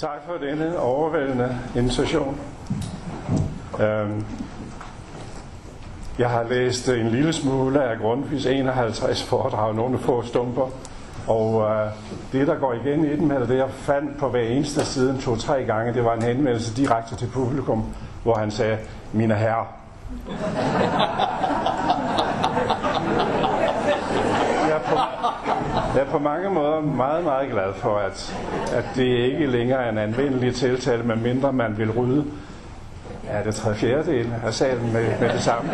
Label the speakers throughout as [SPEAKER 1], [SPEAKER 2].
[SPEAKER 1] Tak for denne overvældende invitation. Øhm, jeg har læst en lille smule af Grundtvigs 51 foredrag, nogle få stumper, og øh, det, der går igen i dem, eller det, jeg fandt på hver eneste side to-tre gange, det var en henvendelse direkte til publikum, hvor han sagde, mine herrer. Jeg er, på, jeg er på mange måder meget, meget glad for, at, at det ikke længere er en anvendelig tiltale, med mindre man vil rydde ja, det tre fjerdedel af salen med, med det samme.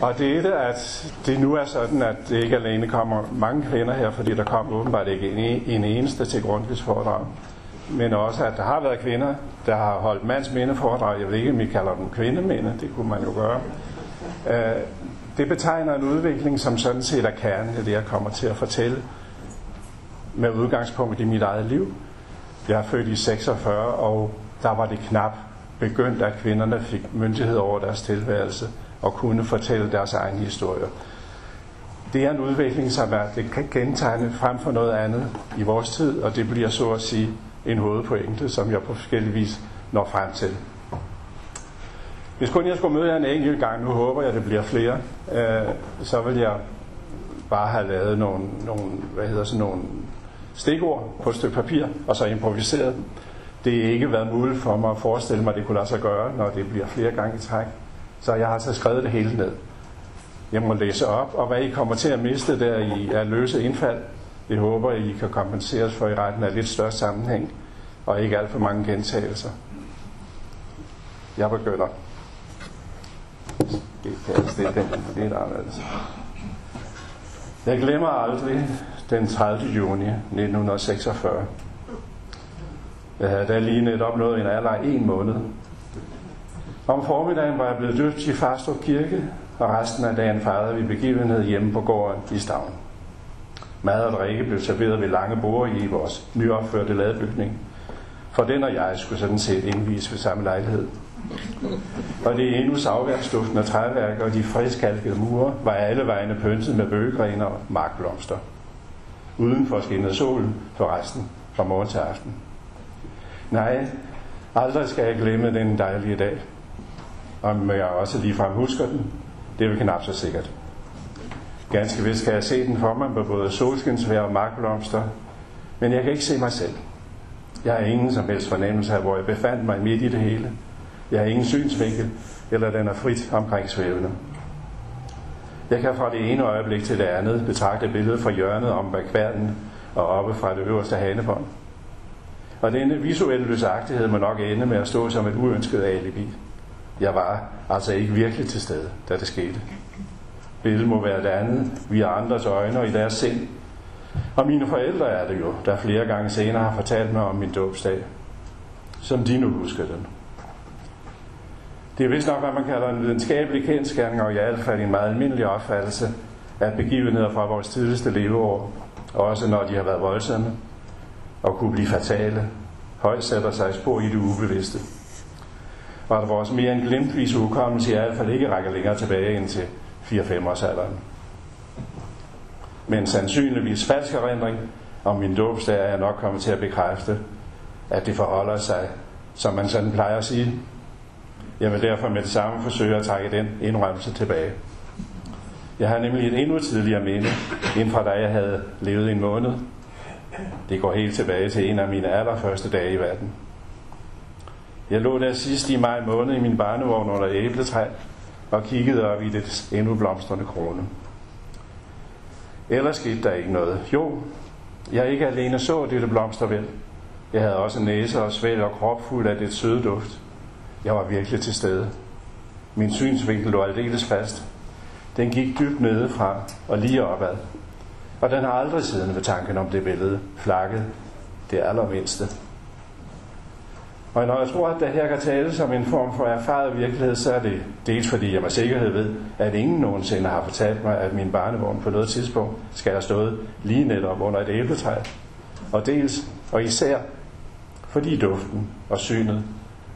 [SPEAKER 1] Og det er det, at det nu er sådan, at det ikke alene kommer mange kvinder her, fordi der kom åbenbart ikke en, en eneste til Grundtvigs foredrag, men også, at der har været kvinder, der har holdt mands. Jeg ved ikke, om I kalder dem kvindeminde, det kunne man jo gøre. Øh, det betegner en udvikling, som sådan set er kernen af det, jeg kommer til at fortælle med udgangspunkt i mit eget liv. Jeg er født i 46, og der var det knap begyndt, at kvinderne fik myndighed over deres tilværelse og kunne fortælle deres egne historier. Det er en udvikling, som er det kan gentegne frem for noget andet i vores tid, og det bliver så at sige en hovedpointe, som jeg på forskellige vis når frem til. Hvis kun jeg skulle møde jer en enkelt gang, nu håber jeg, det bliver flere, øh, så vil jeg bare have lavet nogle, nogle, hvad hedder sådan nogle stikord på et stykke papir, og så improviseret. Det er ikke været muligt for mig at forestille mig, at det kunne lade sig gøre, når det bliver flere gange i træk. Så jeg har altså skrevet det hele ned. Jeg må læse op, og hvad I kommer til at miste der i er løse indfald, det håber I kan kompenseres for i retten af lidt større sammenhæng, og ikke alt for mange gentagelser. Jeg begynder. Det er den, det er der altså. Jeg glemmer aldrig den 30. juni 1946. Jeg havde da lige netop nået en alder af en måned. Om formiddagen var jeg blevet døbt i Farstrup Kirke, og resten af dagen fejrede vi begivenhed hjemme på gården i Stavn. Mad og drikke blev serveret ved lange borde i vores nyopførte ladebygning. For den og jeg skulle sådan set indvise ved samme lejlighed. Og det endnu savværksduften og træværk og de friskalkede mure var alle vegne pyntet med bøgegrene og markblomster. Udenfor skinnede solen for resten fra morgen til aften. Nej, aldrig skal jeg glemme den dejlige dag. Om jeg også ligefrem husker den, det er vel knap så sikkert. Ganske vist kan jeg se den for mig på både solskinsvær og markblomster, men jeg kan ikke se mig selv. Jeg har ingen som helst fornemmelse af, hvor jeg befandt mig midt i det hele. Jeg har ingen synsvinkel, eller den er frit omkring svævende. Jeg kan fra det ene øjeblik til det andet betragte billedet fra hjørnet om bagværden og oppe fra det øverste hanebånd. Og denne visuelle løsagtighed må nok ende med at stå som et uønsket alibi. Jeg var altså ikke virkelig til stede, da det skete. Billedet må være det andet, via andres øjne og i deres sind. Og mine forældre er det jo, der flere gange senere har fortalt mig om min dåbsdag, som de nu husker den. Det er vist nok, hvad man kalder en videnskabelig kendskærning, og i hvert fald en meget almindelig opfattelse af begivenheder fra vores tidligste leveår, også når de har været voldsomme og kunne blive fatale, højt sætter sig spor i det ubevidste. Og at vores mere end glimtvis hukommelse i hvert fald ikke rækker længere tilbage end til 4-5 års alderen. Men sandsynligvis falsk erindring om min dåbsdag er jeg nok kommet til at bekræfte, at det forholder sig, som man sådan plejer at sige, jeg vil derfor med det samme forsøge at trække den indrømmelse tilbage. Jeg har nemlig et endnu tidligere minde, end fra da jeg havde levet en måned. Det går helt tilbage til en af mine allerførste dage i verden. Jeg lå der sidst i maj måned i min barnevogn under æbletræ og kiggede op i det endnu blomstrende krone. Ellers skete der ikke noget. Jo, jeg ikke alene så dette blomstervæld. Jeg havde også næse og svæl og krop fuld af det søde duft. Jeg var virkelig til stede. Min synsvinkel lå aldeles fast. Den gik dybt nedefra og lige opad. Og den har aldrig siden ved tanken om det billede flakket det allermindste. Og når jeg tror, at det her kan tales om en form for erfaret virkelighed, så er det dels fordi jeg med sikkerhed ved, at ingen nogensinde har fortalt mig, at min barnevogn på noget tidspunkt skal have stået lige netop under et æbletræ. Og dels, og især, fordi duften og synet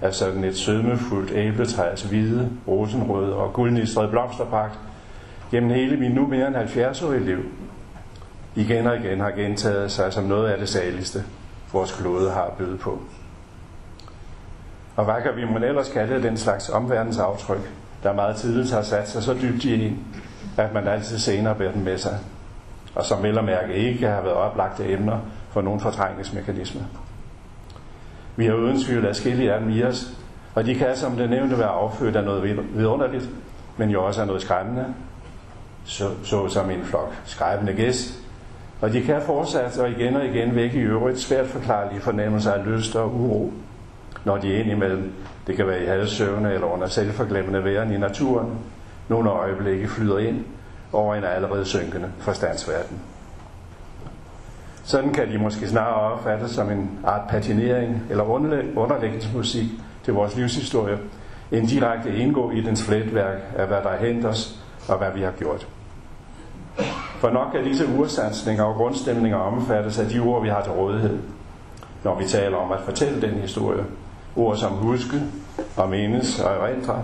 [SPEAKER 1] af sådan et sødmefuldt æbletræs hvide, rosenrøde og guldnistrede blomsterpragt gennem hele min nu mere end 70-årige liv igen og igen har gentaget sig som noget af det saligste. vores klode har at byde på. Og hvad kan vi må ellers kalde den slags omverdensaftryk, der meget tidligt har sat sig så dybt i en, at man altid senere bærer den med sig, og som vel og mærke ikke har været oplagte emner for nogen fortrængningsmekanisme. Vi har uden tvivl adskillige af dem i os, og de kan som det nævnte være affødt af noget vidunderligt, men jo også af noget skræmmende, så, så som en flok skræmmende gæst. Og de kan fortsat og igen og igen vække i øvrigt svært forklarlige fornemmelser af lyst og uro, når de er indimellem, det kan være i halvsøvne eller under selvforglemmende væren i naturen, nogle øjeblikke flyder ind over en allerede synkende forstandsverden. Sådan kan de måske snarere opfattes som en art patinering eller underlægningsmusik til vores livshistorie, end direkte indgå i dens fletværk af, hvad der er hent os og hvad vi har gjort. For nok er disse ursansninger og grundstemninger omfattes af de ord, vi har til rådighed, når vi taler om at fortælle den historie. Ord som huske og menes og erindre,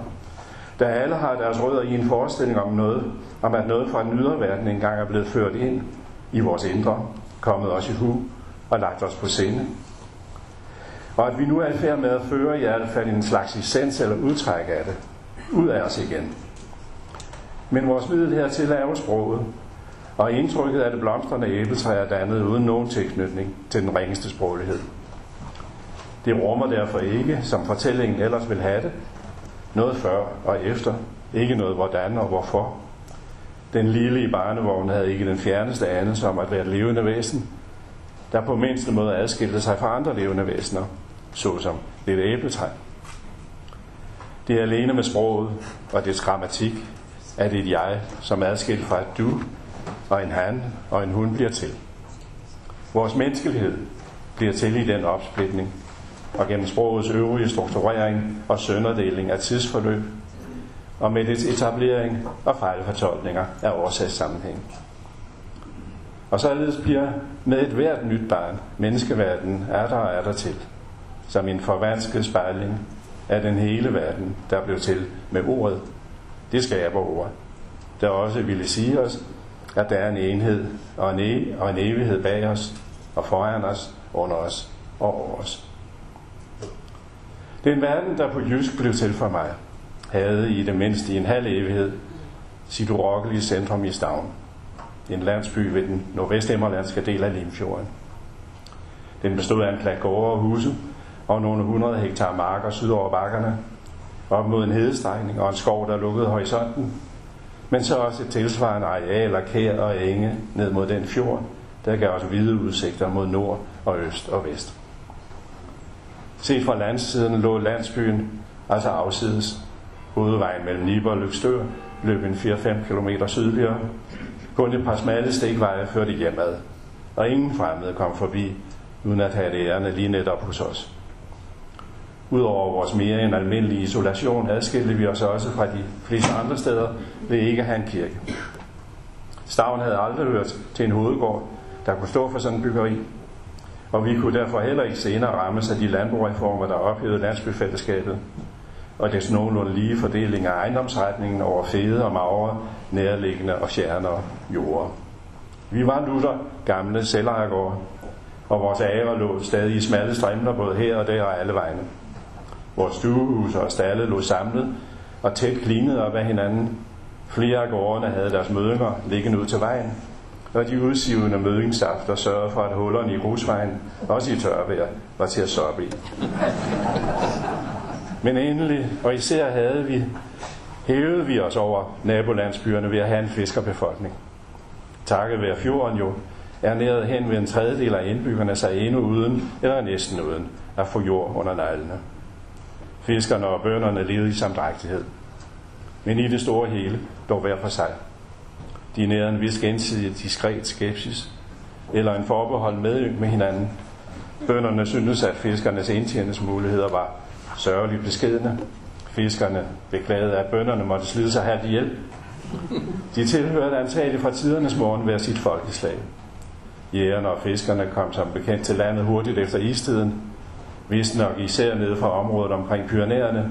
[SPEAKER 1] da alle har deres rødder i en forestilling om noget, om at noget fra den ydre verden engang er blevet ført ind i vores indre, kommet os i hu og lagt os på sinde. Og at vi nu er i færd med at føre i hvert fald en slags essens eller udtræk af det, ud af os igen. Men vores middel hertil er jo sproget, og indtrykket af det blomstrende æbletræ er dannet uden nogen tilknytning til den ringeste sproglighed. Det rummer derfor ikke, som fortællingen ellers vil have det, noget før og efter, ikke noget hvordan og hvorfor. Den lille i barnevognen havde ikke den fjerneste anelse om at være et levende væsen, der på mindste måde adskilte sig fra andre levende væsener, såsom det æbletræ. Det er alene med sproget og dets grammatik, at et jeg, som er adskilt fra et du og en han og en hun bliver til. Vores menneskelighed bliver til i den opsplitning, og gennem sprogets øvrige strukturering og sønderdeling af tidsforløb, og med dets etablering og fejlfortolkninger af årsagssammenhæng. Og således bliver med et hvert nyt barn menneskeverden er der og er der til, som en forvansket spejling af den hele verden, der blev til med ordet. Det skaber ord, der også ville sige os, at der er en enhed og en, e- og en evighed bag os og foran os, under os og over os. en verden, der på jysk blev til for mig, havde i det mindste i en halv evighed sit urokkelige centrum i Stavn, en landsby ved den nordvestemmerlandske del af Limfjorden. Den bestod af en klat gårde og huse og nogle hundrede hektar marker syd over bakkerne, op mod en hedestrækning og en skov, der lukkede horisonten, men så også et tilsvarende areal af kær og enge ned mod den fjord, der gav os hvide udsigter mod nord og øst og vest. Set fra landsiden lå landsbyen altså afsides. Hovedvejen mellem Nibor og Løgstør løb en 4-5 km sydligere. Kun et par smalle stikveje førte hjemad, og ingen fremmede kom forbi, uden at have det ærende lige netop hos os. Udover vores mere end almindelige isolation adskilte vi os også fra de fleste andre steder ved ikke at have en kirke. Stavn havde aldrig hørt til en hovedgård, der kunne stå for sådan en byggeri, og vi kunne derfor heller ikke senere rammes af de landbrugreformer, der ophævede landsbyfællesskabet, og dets nogenlunde lige fordeling af ejendomsretningen over fede og magre, nærliggende og fjernere jorder. Vi var lutter gamle selvejergård, og vores ære lå stadig i smalle strimler både her og der og alle vegne. Vores stuehus og stalle lå samlet og tæt klinet op af hinanden. Flere af gårdene havde deres mødinger liggende ud til vejen, og de udsivende mødingsafter sørgede for, at hullerne i grusvejen, også i tørvejr, var til at soppe i. Men endelig, og især havde vi, hævede vi os over nabolandsbyerne ved at have en fiskerbefolkning. Takket være fjorden jo, er næret hen ved en tredjedel af indbyggerne sig endnu uden, eller næsten uden, at få jord under neglene. Fiskerne og bønderne levede i samdrægtighed. Men i det store hele, dog hver for sig. De nærede en vis gensidig diskret skepsis, eller en forbehold med med hinanden. Bønderne syntes, at fiskernes indtjeningsmuligheder var sørgeligt beskedende. Fiskerne beklagede, at bønderne måtte slide sig her hjælp. De tilhørte antageligt fra tidernes morgen hver sit folkeslag. Jægerne og fiskerne kom som bekendt til landet hurtigt efter istiden, vist nok især nede fra området omkring Pyrenæerne,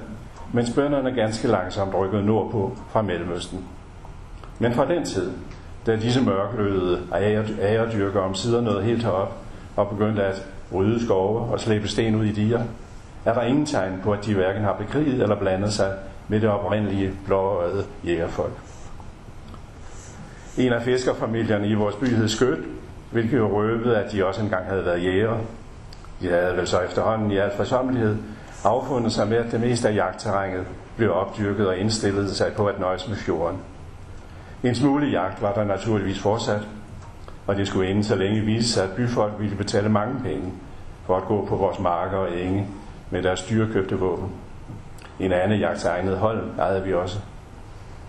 [SPEAKER 1] mens bønderne ganske langsomt rykkede nordpå fra Mellemøsten. Men fra den tid, da disse mørkløde æredyrker om sider nåede helt herop og begyndte at rydde skove og slæbe sten ud i diger, er der ingen tegn på, at de hverken har bekriget eller blandet sig med det oprindelige blåøjede jægerfolk. En af fiskerfamilierne i vores by hed Skødt, hvilket jo røvede, at de også engang havde været jæger. De havde vel så efterhånden i al forsommelighed affundet sig med, at det meste af jagtterrænet blev opdyrket og indstillede sig på at nøjes med fjorden. En smule jagt var der naturligvis fortsat, og det skulle inden så længe vise sig, at byfolk ville betale mange penge for at gå på vores marker og enge med deres dyrekøbte våben. En anden jagtegnet hold ejede vi også.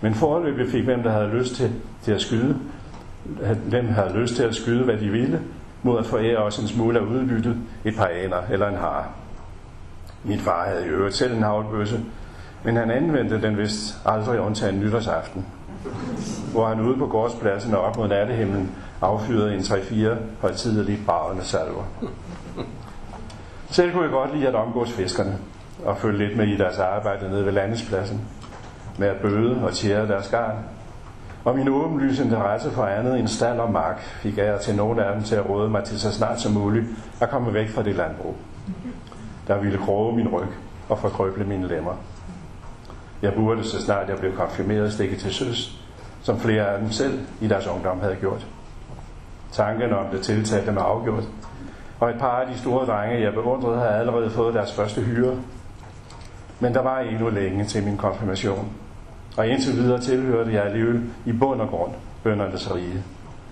[SPEAKER 1] Men forløbet fik hvem, der havde lyst til, til at skyde, hvem havde lyst til at skyde, hvad de ville, mod at forære os en smule af udbyttet, et par aner eller en har. Min far havde i øvrigt selv en havlbøsse, men han anvendte den vist aldrig undtagen nytårsaften, hvor han ude på gårdspladsen og op mod nattehimlen affyrede en 3-4 højtidelige bragende salver. Selv kunne jeg godt lide at omgås fiskerne og følge lidt med i deres arbejde nede ved landespladsen med at bøde og tjære deres garn. Og min åbenlyse interesse for andet end stald og mark fik jeg til nogle af dem til at råde mig til så snart som muligt at komme væk fra det landbrug, der ville kroge min ryg og forkrøble mine lemmer. Jeg burde så snart jeg blev konfirmeret stikke til søs, som flere af dem selv i deres ungdom havde gjort. Tanken om det tiltalte mig afgjort, og et par af de store drenge, jeg beundrede, havde allerede fået deres første hyre. Men der var endnu længe til min konfirmation, og indtil videre tilhørte jeg alligevel i bund og grund bøndernes rige,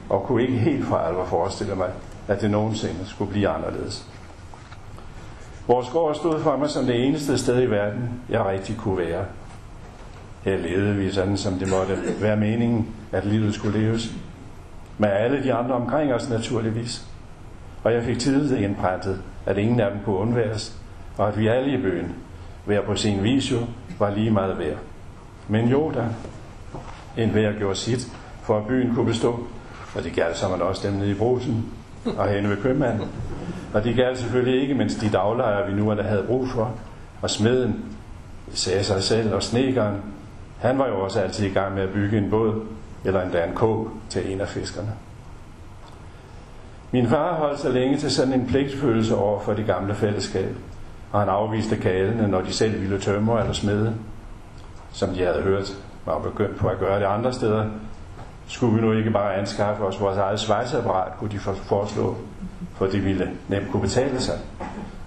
[SPEAKER 1] og kunne ikke helt for alvor forestille mig, at det nogensinde skulle blive anderledes. Vores gård stod for mig som det eneste sted i verden, jeg rigtig kunne være. Her levede vi sådan, som det måtte være meningen, at livet skulle leves. Med alle de andre omkring os naturligvis. Og jeg fik tidligt indprintet, at ingen af dem kunne undværes, og at vi alle i byen, hver på sin vis jo, var lige meget værd. Men jo da, en hver gjorde sit, for at byen kunne bestå, og det galt som man også dem nede i brusen og henne ved købmanden. Og det galt selvfølgelig ikke, mens de daglejere, vi nu der havde brug for, og smeden, sagde sig selv, og snekeren, han var jo også altid i gang med at bygge en båd, eller endda en kog til en af fiskerne. Min far holdt sig længe til sådan en pligtfølelse over for det gamle fællesskab, og han afviste kalene, når de selv ville tømme eller smede, som de havde hørt var begyndt på at gøre det andre steder. Skulle vi nu ikke bare anskaffe os vores eget svejseapparat, kunne de foreslå, for det ville nemt kunne betale sig.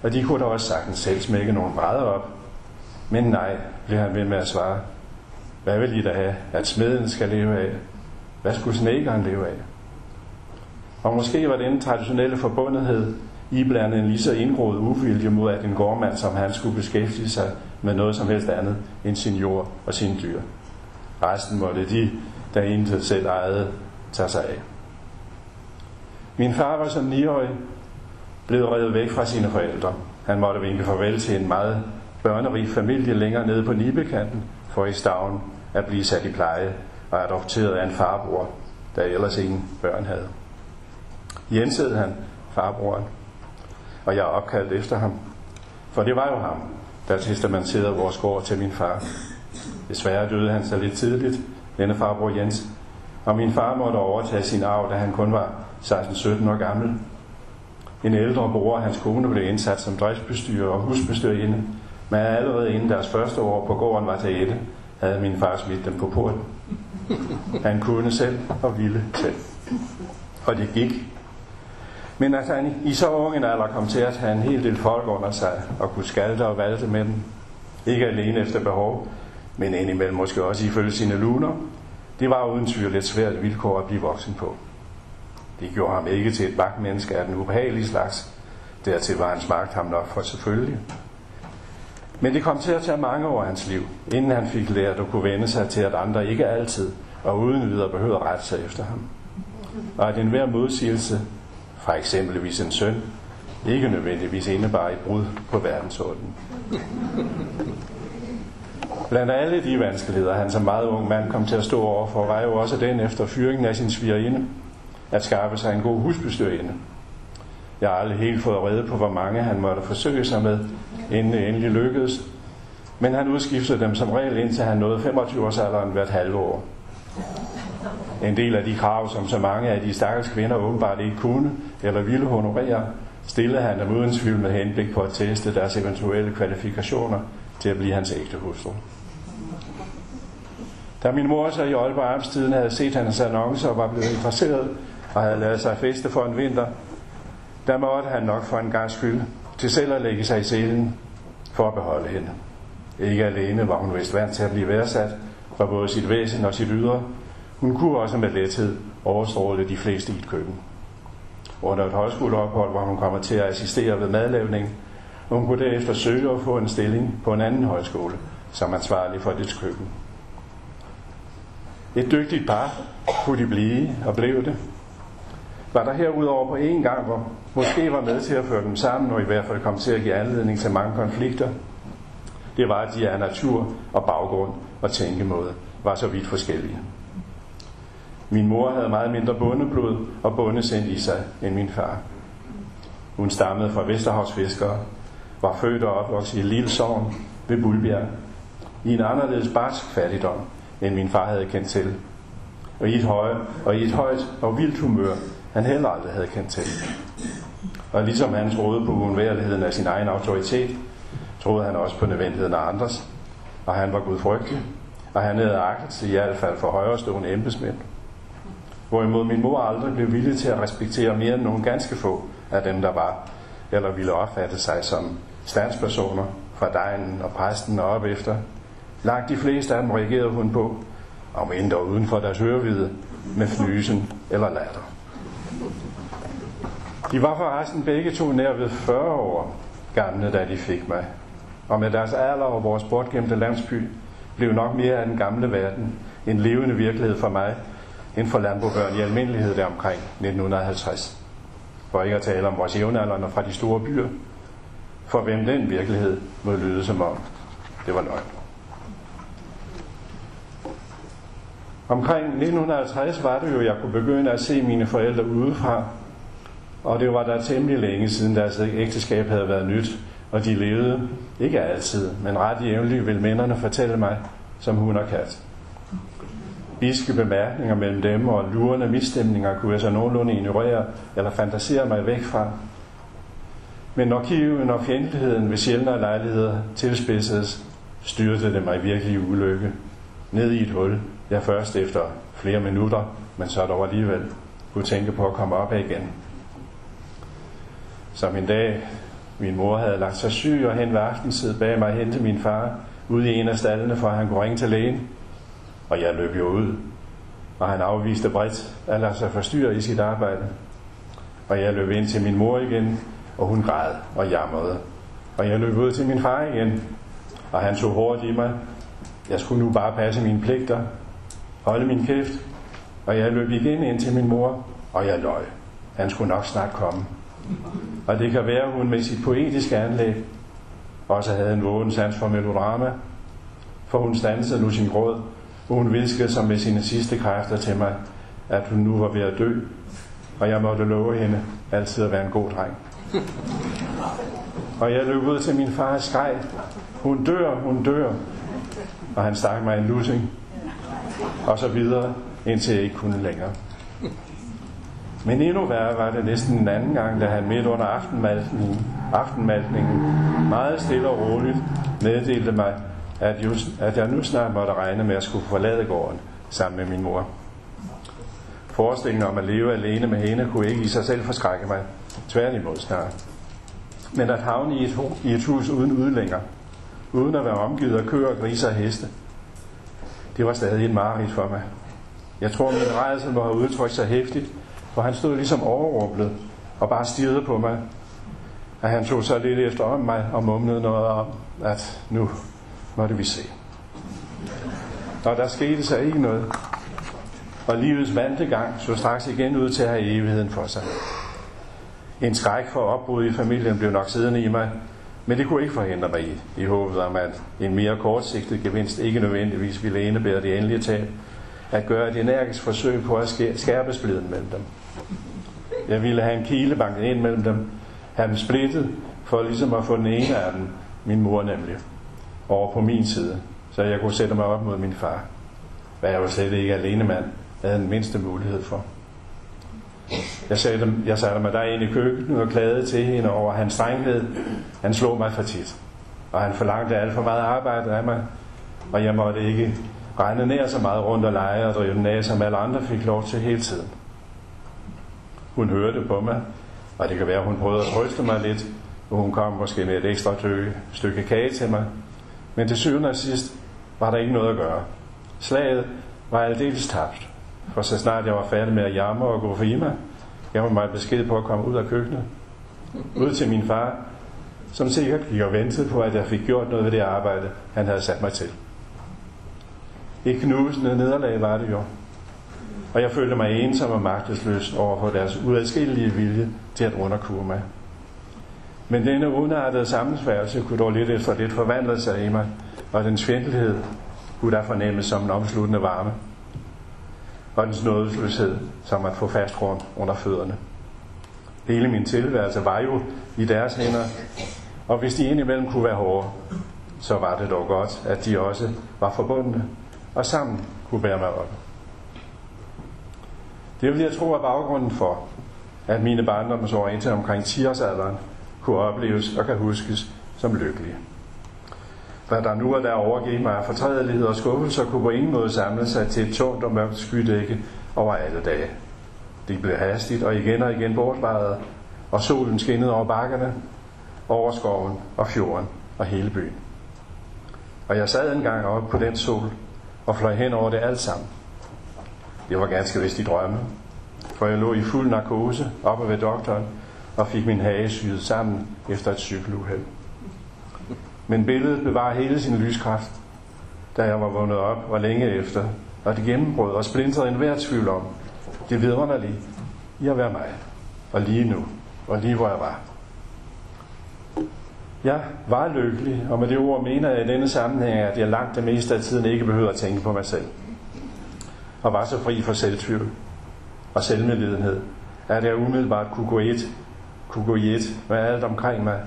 [SPEAKER 1] Og de kunne da også sagtens selv smække nogle brædder op. Men nej, blev han ved med at svare. Hvad vil I da have, at smeden skal leve af? Hvad skulle snekeren leve af? Og måske var den traditionelle forbundethed iblandet en lige så indgroet uvilje mod, at en gårdmand som han skulle beskæftige sig med noget som helst andet end sin jord og sine dyr. Resten måtte de, der intet selv ejede, tage sig af. Min far var som 9-årig blevet revet væk fra sine forældre. Han måtte vinke farvel til en meget børnerig familie længere nede på Nibekanten, for i Stavn at blive sat i pleje og adopteret af en farbror, der ellers ingen børn havde. Jens hed han, farbroren, og jeg er opkaldt efter ham. For det var jo ham, der testamenterede vores gård til min far. Desværre døde han så lidt tidligt, denne farbror Jens, og min far måtte overtage sin arv, da han kun var 16-17 år gammel. En ældre bror og hans kone blev indsat som driftsbestyrer og husbestyrerinde, men allerede inden deres første år på gården var til ette, havde min far smidt dem på porten. Han kunne selv og ville selv. Og det gik. Men at han i så ung en alder kom til at have en hel del folk under sig og kunne skalte og valte med dem, ikke alene efter behov, men indimellem måske også ifølge sine luner, det var uden tvivl et svært vilkår at blive voksen på. Det gjorde ham ikke til et magtmenneske af den ubehagelige slags. Dertil var hans magt ham nok for selvfølgelig. Men det kom til at tage mange år af hans liv, inden han fik lært at kunne vende sig til, at andre ikke altid og uden videre behøver at rette sig efter ham. Og at enhver modsigelse fra eksempelvis en søn ikke nødvendigvis indebar et brud på verdensordenen. Blandt alle de vanskeligheder, han som meget ung mand kom til at stå overfor, var jo også den efter fyringen af sin svigerinde, at skaffe sig en god husbestyrerinde. Jeg har aldrig helt fået rede på, hvor mange han måtte forsøge sig med, inden det endelig lykkedes. Men han udskiftede dem som regel indtil han nåede 25-årsalderen hvert halve år. En del af de krav, som så mange af de stakkels kvinder åbenbart ikke kunne eller ville honorere, stillede han dem uden tvivl med henblik på at teste deres eventuelle kvalifikationer til at blive hans ægte hustru. Da min mor så i Aalborg Amstiden havde set hans annoncer og var blevet interesseret og havde lavet sig feste for en vinter, der måtte han nok for en gang skyld til selv at lægge sig i selen for at beholde hende. Ikke alene var hun vist vant til at blive værdsat for både sit væsen og sit ydre, hun kunne også med lethed overstråle de fleste i et køkken. Under et højskoleophold, var hun kommet til at assistere ved madlavning, og hun kunne derefter søge at få en stilling på en anden højskole, som ansvarlig for dets køkken. Et dygtigt par kunne de blive, og blev det. Var der herudover på en gang, hvor måske var med til at føre dem sammen, og i hvert fald kom til at give anledning til mange konflikter, det var, at de af natur og baggrund og tænkemåde var så vidt forskellige. Min mor havde meget mindre bondeblod og bondesind i sig end min far. Hun stammede fra Vesterhavsfiskere, var født og opvokset i Lille Sogn ved Bulbjerg, i en anderledes barsk fattigdom, end min far havde kendt til. Og i et, høje, og i et højt og vildt humør, han heller aldrig havde kendt til. Og ligesom han troede på uundværligheden af sin egen autoritet, troede han også på nødvendigheden af andres, og han var gudfrygtig, og han havde agtet i hvert fald for højrestående embedsmænd. Hvorimod min mor aldrig blev villig til at respektere mere end nogle ganske få af dem, der var, eller ville opfatte sig som standspersoner fra dejen og præsten og op efter. Langt de fleste af dem reagerede hun på, om end og uden for deres hørevide, med fnysen eller latter. De var forresten begge to nær ved 40 år gamle, da de fik mig. Og med deres alder og vores bortgemte landsby blev nok mere af den gamle verden en levende virkelighed for mig, inden for landbobørn i almindelighed der omkring 1950. For ikke at tale om vores jævnaldrende fra de store byer, for hvem den virkelighed må lyde som om det var løgn. Omkring 1950 var det jo, jeg kunne begynde at se mine forældre udefra, og det var der temmelig længe siden deres ægteskab havde været nyt, og de levede, ikke altid, men ret jævnligt vil minderne fortælle mig, som hun og kat. Biske bemærkninger mellem dem og lurende misstemninger kunne jeg så nogenlunde ignorere eller fantasere mig væk fra. Men når kiven og fjendtligheden ved sjældnere lejligheder tilspidses, styrte det mig virkelig ulykke. Ned i et hul, jeg først efter flere minutter, men så dog alligevel, kunne tænke på at komme op af igen. Som en dag, min mor havde lagt sig syg, og hen ved aftentid bag mig hen til min far, ude i en af stallene, for at han kunne ringe til lægen. Og jeg løb jo ud, og han afviste bredt at lade sig forstyrre i sit arbejde. Og jeg løb ind til min mor igen, og hun græd og jammede. Og jeg løb ud til min far igen, og han tog hårdt i mig. Jeg skulle nu bare passe mine pligter, holde min kæft, og jeg løb igen ind til min mor, og jeg løj. Han skulle nok snart komme. Og det kan være, at hun med sit poetiske anlæg også havde en vågen sans for melodrama, for hun stansede nu sin gråd, hun viskede sig med sine sidste kræfter til mig, at hun nu var ved at dø, og jeg måtte love hende altid at være en god dreng. Og jeg løb ud til min fars skreg, hun dør, hun dør, og han stak mig en lussing, og så videre, indtil jeg ikke kunne længere. Men endnu værre var det næsten en anden gang, da han midt under aftenmaltningen, aftenmaltningen meget stille og roligt meddelte mig, at, just, at jeg nu snart måtte regne med at skulle forlade gården sammen med min mor. Forestillingen om at leve alene med hende kunne ikke i sig selv forskrække mig. Tværtimod snart. Men at havne i et, i et hus uden udlænger, uden at være omgivet af køer, griser og heste, det var stadig en mareridt for mig. Jeg tror, min rejse må have udtrykt sig hæftigt, for han stod ligesom overrumplet og bare stirrede på mig. Og han tog så lidt efter om mig og mumlede noget om, at nu måtte vi se. Og der skete så ikke noget. Og livets vante gang så straks igen ud til at have evigheden for sig. En skræk for opbrud i familien blev nok siddende i mig, men det kunne ikke forhindre mig i, i håbet om, at en mere kortsigtet gevinst ikke nødvendigvis ville indebære det endelige tab, at gøre et energisk forsøg på at skærpe spliden mellem dem. Jeg ville have en kile banket ind mellem dem, have dem splittet, for ligesom at få den ene af dem, min mor nemlig, over på min side, så jeg kunne sætte mig op mod min far. Hvad jeg var slet ikke alene mand, havde den mindste mulighed for. Jeg satte, jeg satte mig derind i køkkenet og klagede til hende over hans strenghed. Han slog mig for tit, og han forlangte alt for meget arbejde af mig, og jeg måtte ikke regne nær så meget rundt og lege og drive den af, som alle andre fik lov til hele tiden. Hun hørte på mig, og det kan være, at hun prøvede at trøste mig lidt, og hun kom måske med et ekstra stykke, stykke kage til mig. Men til syvende og sidst var der ikke noget at gøre. Slaget var aldeles tabt, for så snart jeg var færdig med at jamre og gå for Ima, gav hun mig besked på at komme ud af køkkenet, ud til min far, som sikkert gik og ventede på, at jeg fik gjort noget ved det arbejde, han havde sat mig til. Et knusende nederlag var det jo, og jeg følte mig ensom og magtesløs over for deres uadskillelige vilje til at underkure mig. Men denne udartede sammensværelse kunne dog lidt efter lidt forvandle sig i mig, og dens fjendtlighed kunne der fornemmes som en omsluttende varme, og dens nådesløshed som at få fast grund under fødderne. Hele min tilværelse var jo i deres hænder, og hvis de indimellem kunne være hårde, så var det dog godt, at de også var forbundne, og sammen kunne bære mig op. Det vil jeg tro er baggrunden for, at mine barndomsår indtil omkring 10-årsalderen kunne opleves og kan huskes som lykkelige. Hvad der nu er der overgivet mig af fortrædelighed og skuffelser, kunne på ingen måde samle sig til et tungt og mørkt skydække over alle dage. Det blev hastigt og igen og igen bortvejet, og solen skinnede over bakkerne, over skoven og fjorden og hele byen. Og jeg sad en gang oppe på den sol og fløj hen over det alt sammen. Det var ganske vist i drømme, for jeg lå i fuld narkose oppe ved doktoren og fik min hage syet sammen efter et cykeluheld. Men billedet bevarer hele sin lyskraft, da jeg var vågnet op og længe efter, og det gennembrød og splintede en hver tvivl om, det vidunderlige i at være mig, og lige nu, og lige hvor jeg var. Jeg var lykkelig, og med det ord mener jeg i denne sammenhæng, at jeg langt det meste af tiden ikke behøver at tænke på mig selv. Og var så fri for selvtvivl og selvmedlidenhed, at jeg umiddelbart kunne gå et, kunne gå i et med alt omkring mig.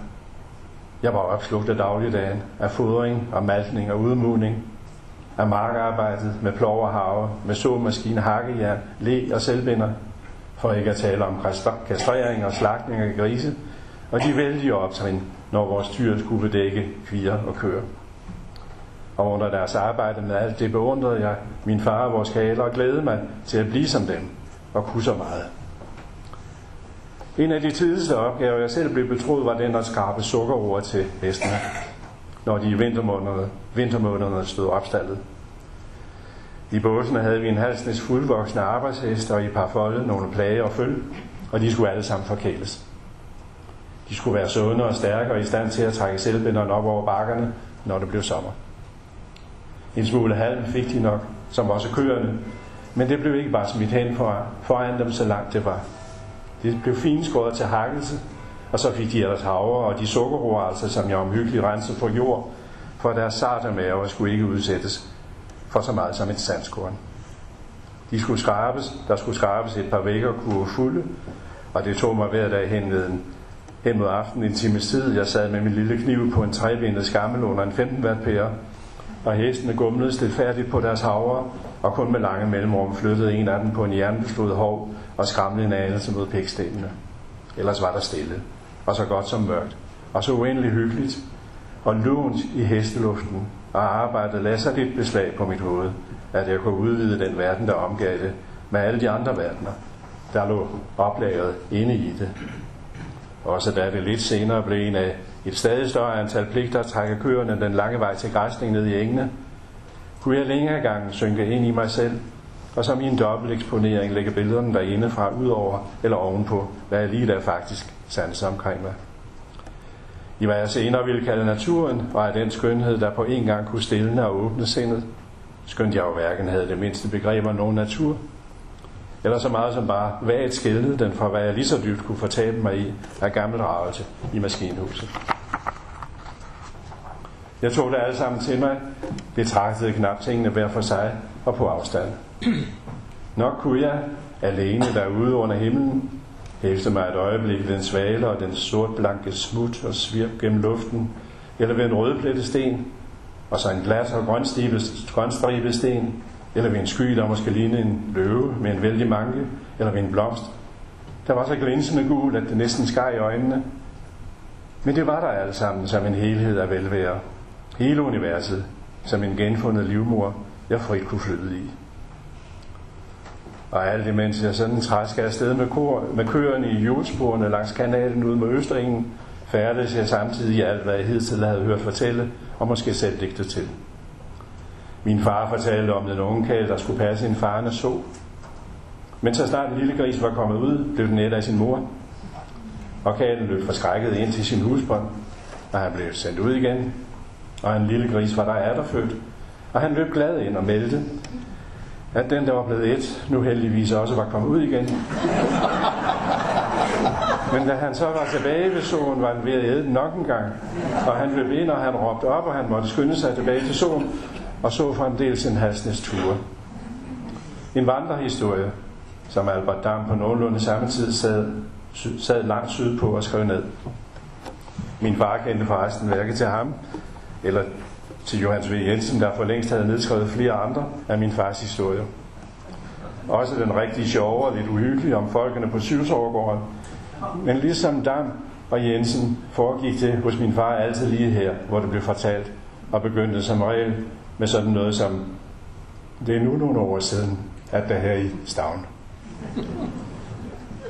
[SPEAKER 1] Jeg var opslugt af dagligdagen, af fodring og maltning og udmugning, af markarbejdet med plov og have, med såmaskine, hakkejern, læ og selvbinder, for ikke at tale om kastrering og slagtning af grise, og de vældige optrin, når vores dyr skulle bedække kvier og køer. Og under deres arbejde med alt det beundrede jeg min far og vores kaler og glædede mig til at blive som dem og kunne så meget. En af de tidligste opgaver, jeg selv blev betroet, var den at skrabe sukkerroer til hestene, når de i vintermånederne, vintermånederne stod opstaldet. I båsene havde vi en halsnes fuldvoksne arbejdsheste og i par folde nogle plage og føl, og de skulle alle sammen forkæles. De skulle være sunde og stærke og i stand til at trække selvbinderen op over bakkerne, når det blev sommer. En smule halm fik de nok, som også køerne, men det blev ikke bare smidt hen for, foran dem, så langt det var. Det blev finskåret til hakkelse, og så fik de ellers havre og de sukkerroer, altså, som jeg omhyggeligt rensede for jord, for deres sarte maver skulle ikke udsættes for så meget som et sandskorn. De skulle skrabes, der skulle skrabes et par vægger kurve fulde, og det tog mig hver dag hen ved en hen mod aften en times tid. Jeg sad med min lille kniv på en trebenet skammel under en 15 watt pære, og hestene gumlede stilfærdigt på deres havre, og kun med lange mellemrum flyttede en af dem på en jernbeslået hov og skramlede en anelse mod pækstenene. Ellers var der stille, og så godt som mørkt, og så uendelig hyggeligt, og lunt i hesteluften, og arbejdet lagde sig dit beslag på mit hoved, at jeg kunne udvide den verden, der omgav det, med alle de andre verdener, der lå oplagret inde i det. Også da det lidt senere blev en af et stadig større antal pligter at trække køerne den lange vej til græsning ned i engene, kunne jeg længere gang synke ind i mig selv, og som i en dobbelt eksponering lægger billederne derinde fra ud over eller ovenpå, hvad jeg lige der faktisk sandt omkring mig. I hvad jeg senere ville kalde naturen, var jeg den skønhed, der på en gang kunne stille og åbne sindet, skønt jeg jo hverken havde det mindste begreb om nogen natur, eller så meget som bare vagt skældede den fra, hvad jeg lige så dybt kunne fortabe mig i af gammel ravelse i maskinhuset. Jeg tog det alle sammen til mig, betragtede knap tingene hver for sig og på afstand. Nok kunne jeg, alene derude under himlen, hæfte mig et øjeblik ved en svale og den sortblanke smut og svirp gennem luften, eller ved en rødplettet sten, og så en glas og grønstribet sten, eller ved en sky, der måske lignede en løve med en vældig manke, eller ved en blomst, der var så glinsende gul, at det næsten skar i øjnene. Men det var der alt sammen som en helhed af velvære. Hele universet som en genfundet livmor, jeg frit kunne flyde i. Og alt imens jeg sådan træsker afsted med, kor, med køerne i hjulsporene langs kanalen ud mod Østringen, færdes jeg samtidig i alt, hvad jeg hidtil havde hørt fortælle, og måske selv digte til. Min far fortalte om den unge kæld, der skulle passe en farne så. Men så snart en lille gris var kommet ud, blev den et af sin mor. Og katten løb forskrækket ind til sin husbånd, og han blev sendt ud igen. Og en lille gris var der atterfødt, og han løb glad ind og meldte, at den, der var blevet et, nu heldigvis også var kommet ud igen. Men da han så var tilbage ved solen, var han ved at æde nok en gang. Og han løb ind, og han råbte op, og han måtte skynde sig tilbage til solen, og så fremdeles en halsnes ture. En vandrehistorie, som Albert Dam på nogenlunde samme tid sad, sad langt sydpå og skrev ned. Min far kendte forresten værket til ham, eller til Johannes V. Jensen, der for længst havde nedskrevet flere andre af min fars historier. Også den rigtig sjove og lidt uhyggelige om folkene på Syvsårgården. Men ligesom Dam og Jensen foregik det hos min far altid lige her, hvor det blev fortalt, og begyndte som regel med sådan noget som, det er nu nogle år siden, at der her i Stavn.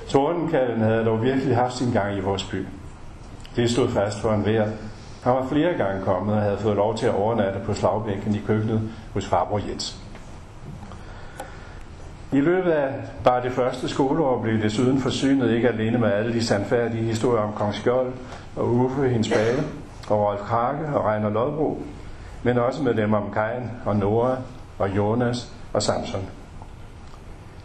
[SPEAKER 1] Tordenkallen havde dog virkelig haft sin gang i vores by. Det stod fast for en vejr. Han var flere gange kommet og havde fået lov til at overnatte på slagbænken i køkkenet hos farbror Jens. I løbet af bare det første skoleår blev det desuden forsynet ikke alene med alle de sandfærdige historier om Kong Skjold og Uffe, hendes bage, og Rolf Krake og Reiner Lodbro, men også med dem om Kain og Nora og Jonas og Samson.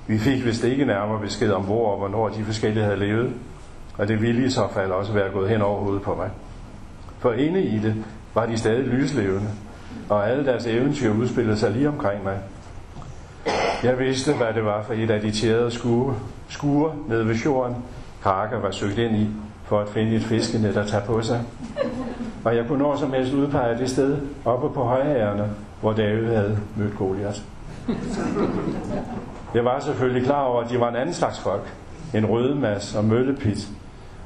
[SPEAKER 1] Vi fik vist ikke nærmere besked om, hvor og hvornår de forskellige havde levet, og det ville i så fald også være gået hen over hovedet på mig. For inde i det var de stadig lyslevende, og alle deres eventyr udspillede sig lige omkring mig. Jeg vidste, hvad det var for et af de tjærede skure, skure nede ved fjorden, Kraker var søgt ind i, for at finde et fiskenet at tage på sig. Og jeg kunne når som helst udpege det sted, oppe på højhærerne, hvor David havde mødt Goliath. Jeg var selvfølgelig klar over, at de var en anden slags folk. En rødmas og møllepit,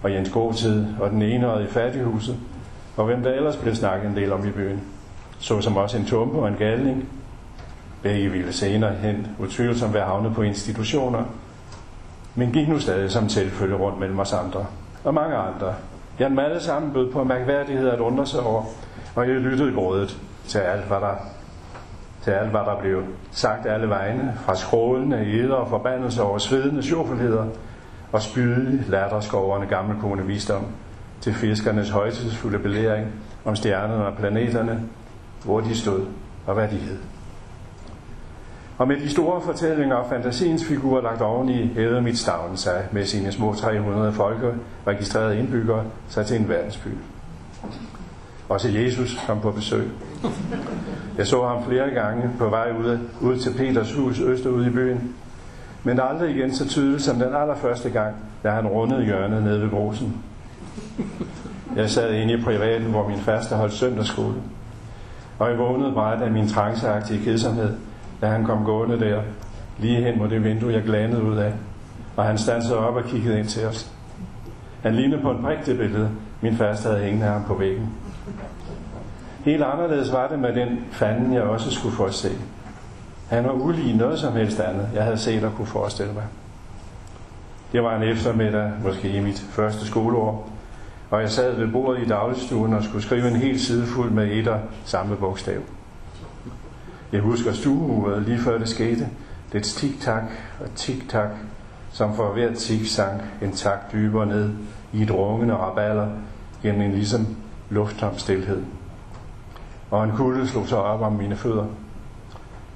[SPEAKER 1] og Jens Gåtid og den ene i fattighuset, og hvem der ellers blev snakket en del om i byen. Så som også en tumpe og en galning. Begge ville senere hen utvivlsomt være havnet på institutioner, men gik nu stadig som tilfælde rundt mellem os andre. Og mange andre. Jeg dem alle sammen bød på mærkværdighed at undre sig over, og jeg lyttede grådet til alt, hvad der til alt, hvad der blev sagt alle vegne, fra skrålende eder og forbandelser over svedende sjovfuldheder, og spydige latterskoverne gamle kone visdom, til fiskernes højtidsfulde belæring om stjernerne og planeterne, hvor de stod og hvad de hed. Og med de store fortællinger og fantasiens figurer lagt oveni, hævede mit stavn sig med sine små 300 folke, registrerede indbyggere, sig til en verdensby. Også Jesus kom på besøg. Jeg så ham flere gange på vej ud, ud til Peters hus østerude i byen, men aldrig igen så tydeligt som den allerførste gang, da han rundede hjørnet nede ved brosen. Jeg sad inde i privaten, hvor min faste holdt søndagsskole. Og jeg vågnede meget af min tranceagtige kedsomhed, da han kom gående der, lige hen mod det vindue, jeg glanede ud af. Og han stansede op og kiggede ind til os. Han lignede på en prik det billede, min faste havde hængende ham på væggen. Helt anderledes var det med den fanden, jeg også skulle få at se. Han var ulig noget som helst andet, jeg havde set og kunne forestille mig. Det var en eftermiddag, måske i mit første skoleår, og jeg sad ved bordet i dagligstuen og skulle skrive en hel side fuld med et og samme bogstav. Jeg husker stueuret lige før det skete. Dets tik-tak og tik-tak, som for hvert tik sank en tak dybere ned i et rungende raballer gennem en ligesom lufttom stillhed. Og en kulde slog sig op om mine fødder.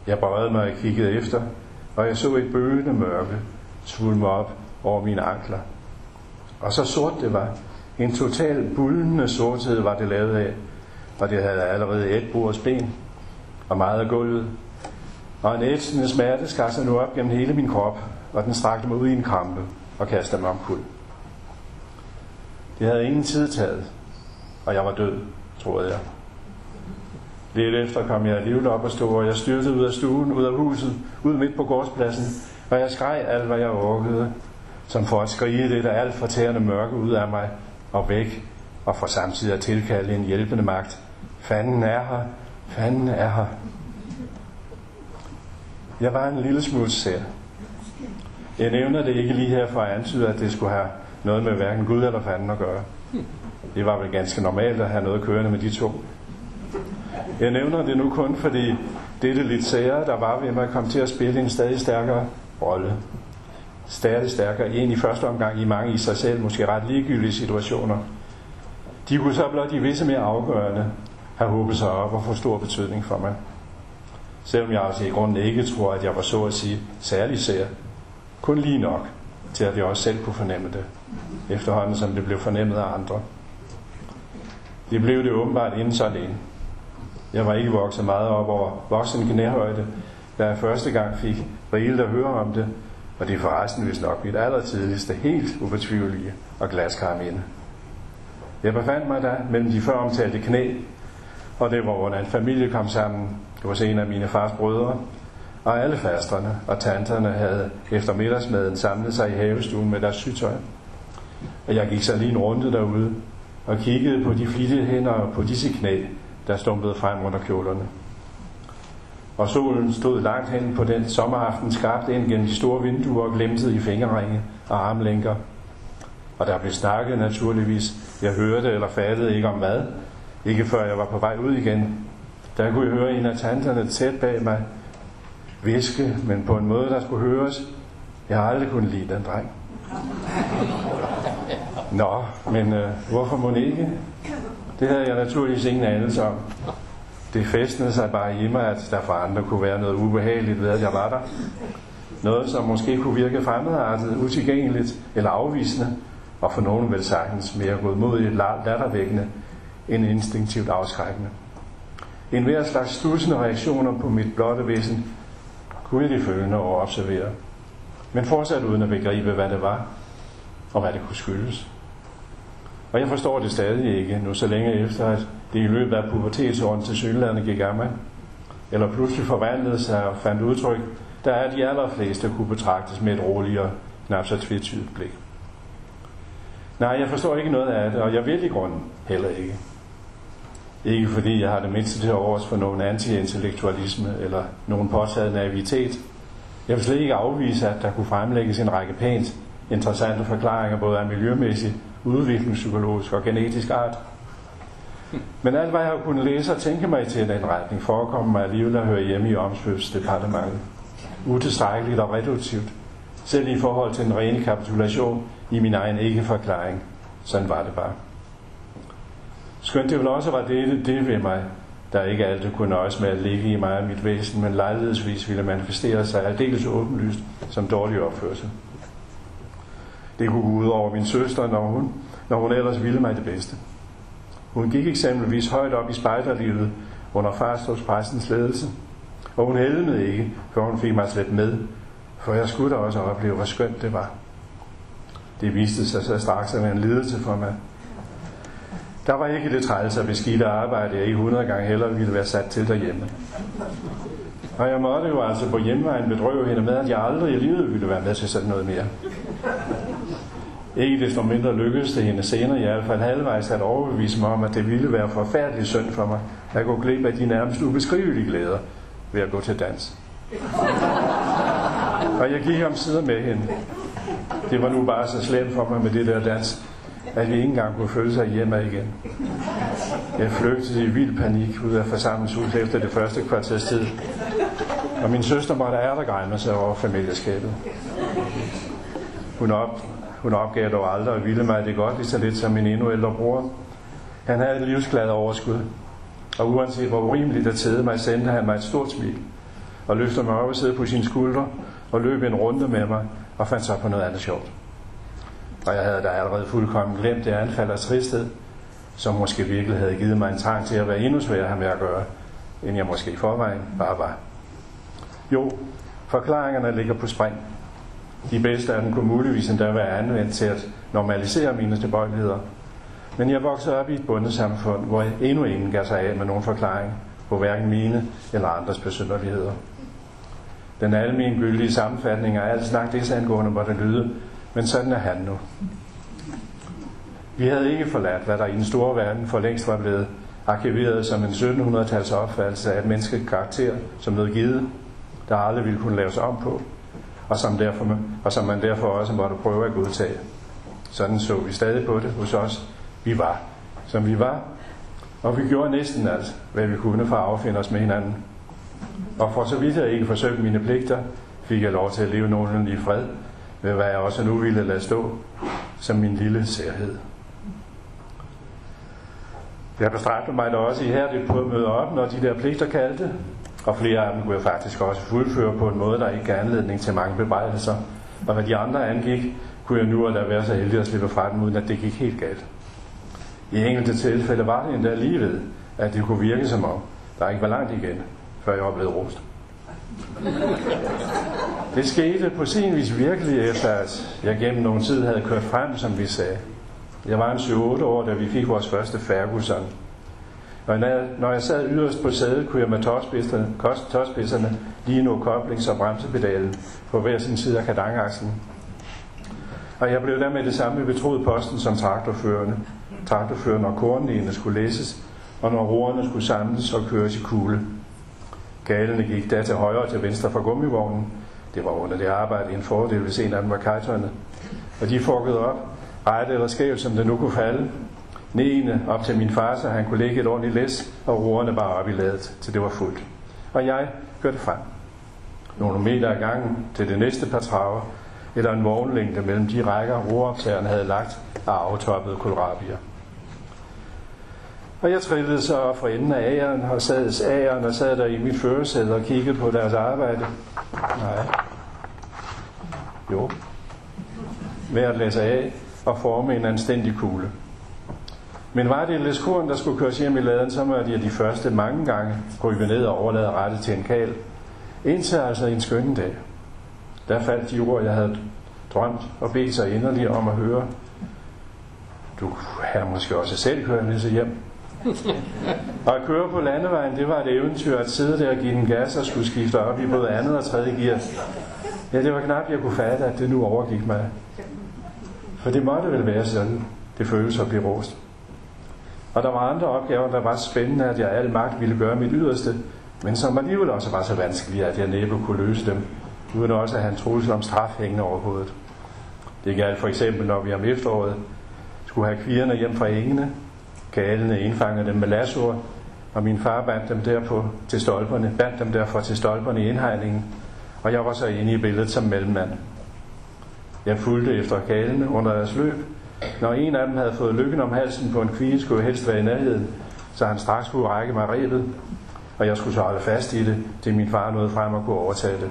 [SPEAKER 1] Jeg bøjede mig og kiggede efter, og jeg så et bøgende mørke svulme op over mine ankler. Og så sort det var. En total bullende sorthed var det lavet af, og det havde allerede et bords ben og meget af gulvet. Og en ætsende smerte skar sig nu op gennem hele min krop, og den strakte mig ud i en krampe og kastede mig omkuld. Det havde ingen tid taget, og jeg var død, troede jeg. Lidt efter kom jeg alligevel op og stå, og jeg styrtede ud af stuen, ud af huset, ud midt på gårdspladsen, og jeg skreg alt, hvad jeg orkede. som for at skrige det der alt fortærende mørke ud af mig og væk, og for samtidig at tilkalde en hjælpende magt. Fanden er her, fanden er her. Jeg var en lille smule sær. Jeg nævner det ikke lige her for at antyde, at det skulle have noget med hverken Gud eller fanden at gøre. Det var vel ganske normalt at have noget kørende med de to. Jeg nævner det nu kun, fordi dette lidt sære, der var ved mig, kom til at spille en stadig stærkere rolle. Stadig stærkere ind i første omgang i mange i sig selv, måske ret ligegyldige situationer. De kunne så blot i visse mere afgørende have håbet sig op og få stor betydning for mig. Selvom jeg altså i grunden ikke tror, at jeg var så at sige særlig sær. Kun lige nok til, at jeg også selv kunne fornemme det, efterhånden som det blev fornemmet af andre. Det blev det åbenbart inden så længe. Jeg var ikke vokset meget op over voksen knæhøjde, da jeg første gang fik rigeligt at høre om det, og det er forresten vist nok mit allertidligste, helt ubetvivlige og glaskar minde. Jeg befandt mig der mellem de før omtalte knæ, og det var hvordan en familie kom sammen hos en af mine fars brødre, og alle fasterne og tanterne havde efter middagsmaden samlet sig i havestuen med deres sygtøj. Og jeg gik så lige en runde derude og kiggede på de flittige hænder på disse knæ, der stumpede frem under kjolerne. Og solen stod langt hen på den sommeraften skarpt ind gennem de store vinduer og glemtede i fingerringe og armlænker. Og der blev snakket naturligvis. Jeg hørte eller fattede ikke om hvad. Ikke før jeg var på vej ud igen. Der kunne jeg høre en af tanterne tæt bag mig viske, men på en måde, der skulle høres. Jeg har aldrig kunnet lide den dreng. Nå, men øh, hvorfor må ikke? Det havde jeg naturligvis ingen anelse om. Det festnede sig bare i mig, at der for andre kunne være noget ubehageligt ved, at jeg var der. Noget, som måske kunne virke fremmedartet, utilgængeligt eller afvisende, og for nogen vel sagtens mere godmodigt lattervækkende end instinktivt afskrækkende. En hver slags stussende reaktioner på mit blotte væsen kunne jeg de følgende og observere, men fortsat uden at begribe, hvad det var, og hvad det kunne skyldes. Og jeg forstår det stadig ikke, nu så længe efter, at det i løbet af pubertetsåren til synlæderne gik af med, eller pludselig forvandlede sig og fandt udtryk, der er de allerfleste kunne betragtes med et roligere, knap så tvetydigt blik. Nej, jeg forstår ikke noget af det, og jeg vil i grunden heller ikke. Ikke fordi jeg har det mindste til overs for nogen anti-intellektualisme eller nogen påtaget naivitet. Jeg vil slet ikke afvise, at der kunne fremlægges en række pænt interessante forklaringer både af miljømæssig, udviklingspsykologisk og genetisk art. Men alt hvad jeg har kunnet læse og tænke mig til den retning, forekommer mig alligevel at høre hjemme i omsvøbsdepartementet. Utilstrækkeligt og reduktivt, selv i forhold til en rene kapitulation i min egen ikke-forklaring. Sådan var det bare. Skønt det vel også var det, det ved mig, der ikke altid kunne nøjes med at ligge i mig og mit væsen, men lejlighedsvis ville manifestere sig aldeles åbenlyst som dårlig opførsel. Det kunne gå ud over min søster, når hun, når hun ellers ville mig det bedste. Hun gik eksempelvis højt op i spejderlivet under farståbspræstens ledelse, og hun helmede ikke, før hun fik mig slet med, for jeg skulle da også opleve, hvor skønt det var. Det viste sig så straks at være en lidelse for mig, der var ikke det træls og beskidte arbejde, jeg i 100 gange hellere ville være sat til derhjemme. Og jeg måtte jo altså på hjemvejen bedrøve hende med, at jeg aldrig i livet ville være med til sådan noget mere. Ikke desto mindre lykkedes det hende senere i hvert fald halvvejs at overbevise mig om, at det ville være forfærdelig synd for mig at gå glip af de nærmest ubeskrivelige glæder ved at gå til dans. Og jeg gik om sider med hende. Det var nu bare så slemt for mig med det der dans, at vi ikke engang kunne føle sig hjemme igen. Jeg flygtede i vild panik ud af forsamlingshuset efter det første kvarters tid, og min søster måtte med sig over familieskabet. Hun, op, hun opgav dog aldrig og ville mig det godt lige så lidt som min endnu ældre bror. Han havde et livsglad overskud, og uanset hvor urimeligt det tæde mig, sendte han mig et stort smil, og løftede mig op og sidde på sine skuldre, og løb en runde med mig, og fandt så på noget andet sjovt. Og jeg havde da allerede fuldkommen glemt det anfald af tristhed, som måske virkelig havde givet mig en trang til at være endnu sværere med at gøre, end jeg måske i forvejen bare var. Jo, forklaringerne ligger på spring. De bedste af dem kunne muligvis endda være anvendt til at normalisere mine tilbøjeligheder. Men jeg voksede op i et bundesamfund, hvor jeg endnu ingen gav sig af med nogen forklaring på hverken mine eller andres besynderligheder. Den almindelige gyldige sammenfatning er alt snak desangående hvor det lyde, Men sådan er han nu. Vi havde ikke forladt, hvad der i den store verden for længst var blevet arkiveret som en 1700-tals opfattelse af et menneskets karakter, som noget givet, der aldrig ville kunne laves om på, og som, derfor, og som man derfor også måtte prøve at godtage. Sådan så vi stadig på det hos os. Vi var, som vi var, og vi gjorde næsten alt, hvad vi kunne for at affinde os med hinanden. Og for så vidt jeg ikke forsøgte mine pligter, fik jeg lov til at leve nogenlunde i fred, med hvad jeg også nu ville lade stå som min lille særhed. Jeg bestræbte mig da også ihærdigt på at møde op, når de der pligter kaldte, og flere af dem kunne jeg faktisk også fuldføre på en måde, der ikke gav anledning til mange bebrejdelser. Og hvad de andre angik, kunne jeg nu og da være så heldig at slippe fra dem, uden at det gik helt galt. I enkelte tilfælde var det endda lige ved, at det kunne virke som om, der ikke var langt igen, før jeg var blevet rost. Det skete på sin vis virkelig efter, at jeg gennem nogen tid havde kørt frem, som vi sagde. Jeg var en 7-8 år, da vi fik vores første Ferguson. Og når jeg, når jeg sad yderst på sædet, kunne jeg med tåspidserne lige nå koblings- og bremsepedalen på hver sin side af kadangaksen. Og jeg blev dermed det samme betroet posten som traktorførende. Traktorfører, når kornene skulle læses, og når roerne skulle samles og køres i kugle. Galene gik da til højre og til venstre for gummivognen. Det var under det arbejde en fordel, hvis en af dem var kajtøjne. Og de fukkede op, rette eller skævt, som det nu kunne falde neene op til min far, så han kunne lægge et ordentligt læs, og roerne bare op i ladet, til det var fuldt. Og jeg kørte frem. Nogle meter ad gangen til det næste par traver, eller en vognlængde mellem de rækker, roroptagerne havde lagt af aftoppede kohlrabier. Og jeg trillede så op fra enden af æren og sad æren og sad der i mit førersæde og kiggede på deres arbejde. Nej. Jo. Med at læse af og forme en anstændig kugle. Men var det læskuren, der skulle køres hjem i laden, så måtte jeg de første mange gange rykke ned og overlade rette til en kal. Indtil altså en skønne dag. Der faldt de ord, jeg havde drømt og bedt sig inderligt om at høre. Du har måske også selv kørt med sig hjem. og at køre på landevejen, det var et eventyr at sidde der og give den gas og skulle skifte op i både andet og tredje gear. Ja, det var knap, jeg kunne fatte, at det nu overgik mig. For det måtte vel være sådan, det føles at blive rost. Og der var andre opgaver, der var spændende, at jeg al magt ville gøre mit yderste, men som alligevel også var så vanskelige, at jeg næppe kunne løse dem, uden også at have en trussel om straf hængende over hovedet. Det galt for eksempel, når vi om efteråret skulle have kvierne hjem fra engene, galene indfangede dem med lassoer, og min far bandt dem derpå til stolperne, bandt dem derfor til stolperne i indhegningen, og jeg var så inde i billedet som mellemmand. Jeg fulgte efter galene under deres løb. Når en af dem havde fået lykken om halsen på en kvige, skulle jeg helst være i nærheden, så han straks kunne række mig rebet, og jeg skulle så holde fast i det, til min far nåede frem og kunne overtage det.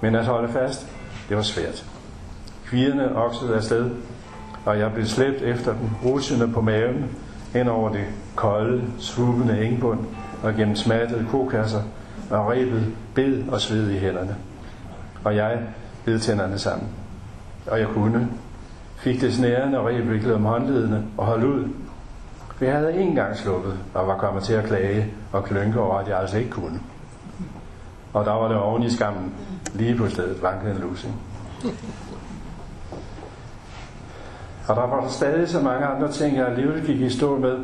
[SPEAKER 1] Men at holde fast, det var svært. Kvierne oksede afsted, og jeg blev slæbt efter dem, rutsende på maven, hen over det kolde, svubende engbund og gennem smattede kokasser, og rebet bed og sved i hænderne. Og jeg bed tænderne sammen. Og jeg kunne. Fik det snærende og revviklet om håndledene og holdt ud. Vi havde en gang sluppet og var kommet til at klage og klynke over, at jeg altså ikke kunne. Og der var det oven i skammen, lige på stedet, vankede en lusing. Og der var der stadig så mange andre ting, jeg alligevel gik i stå med.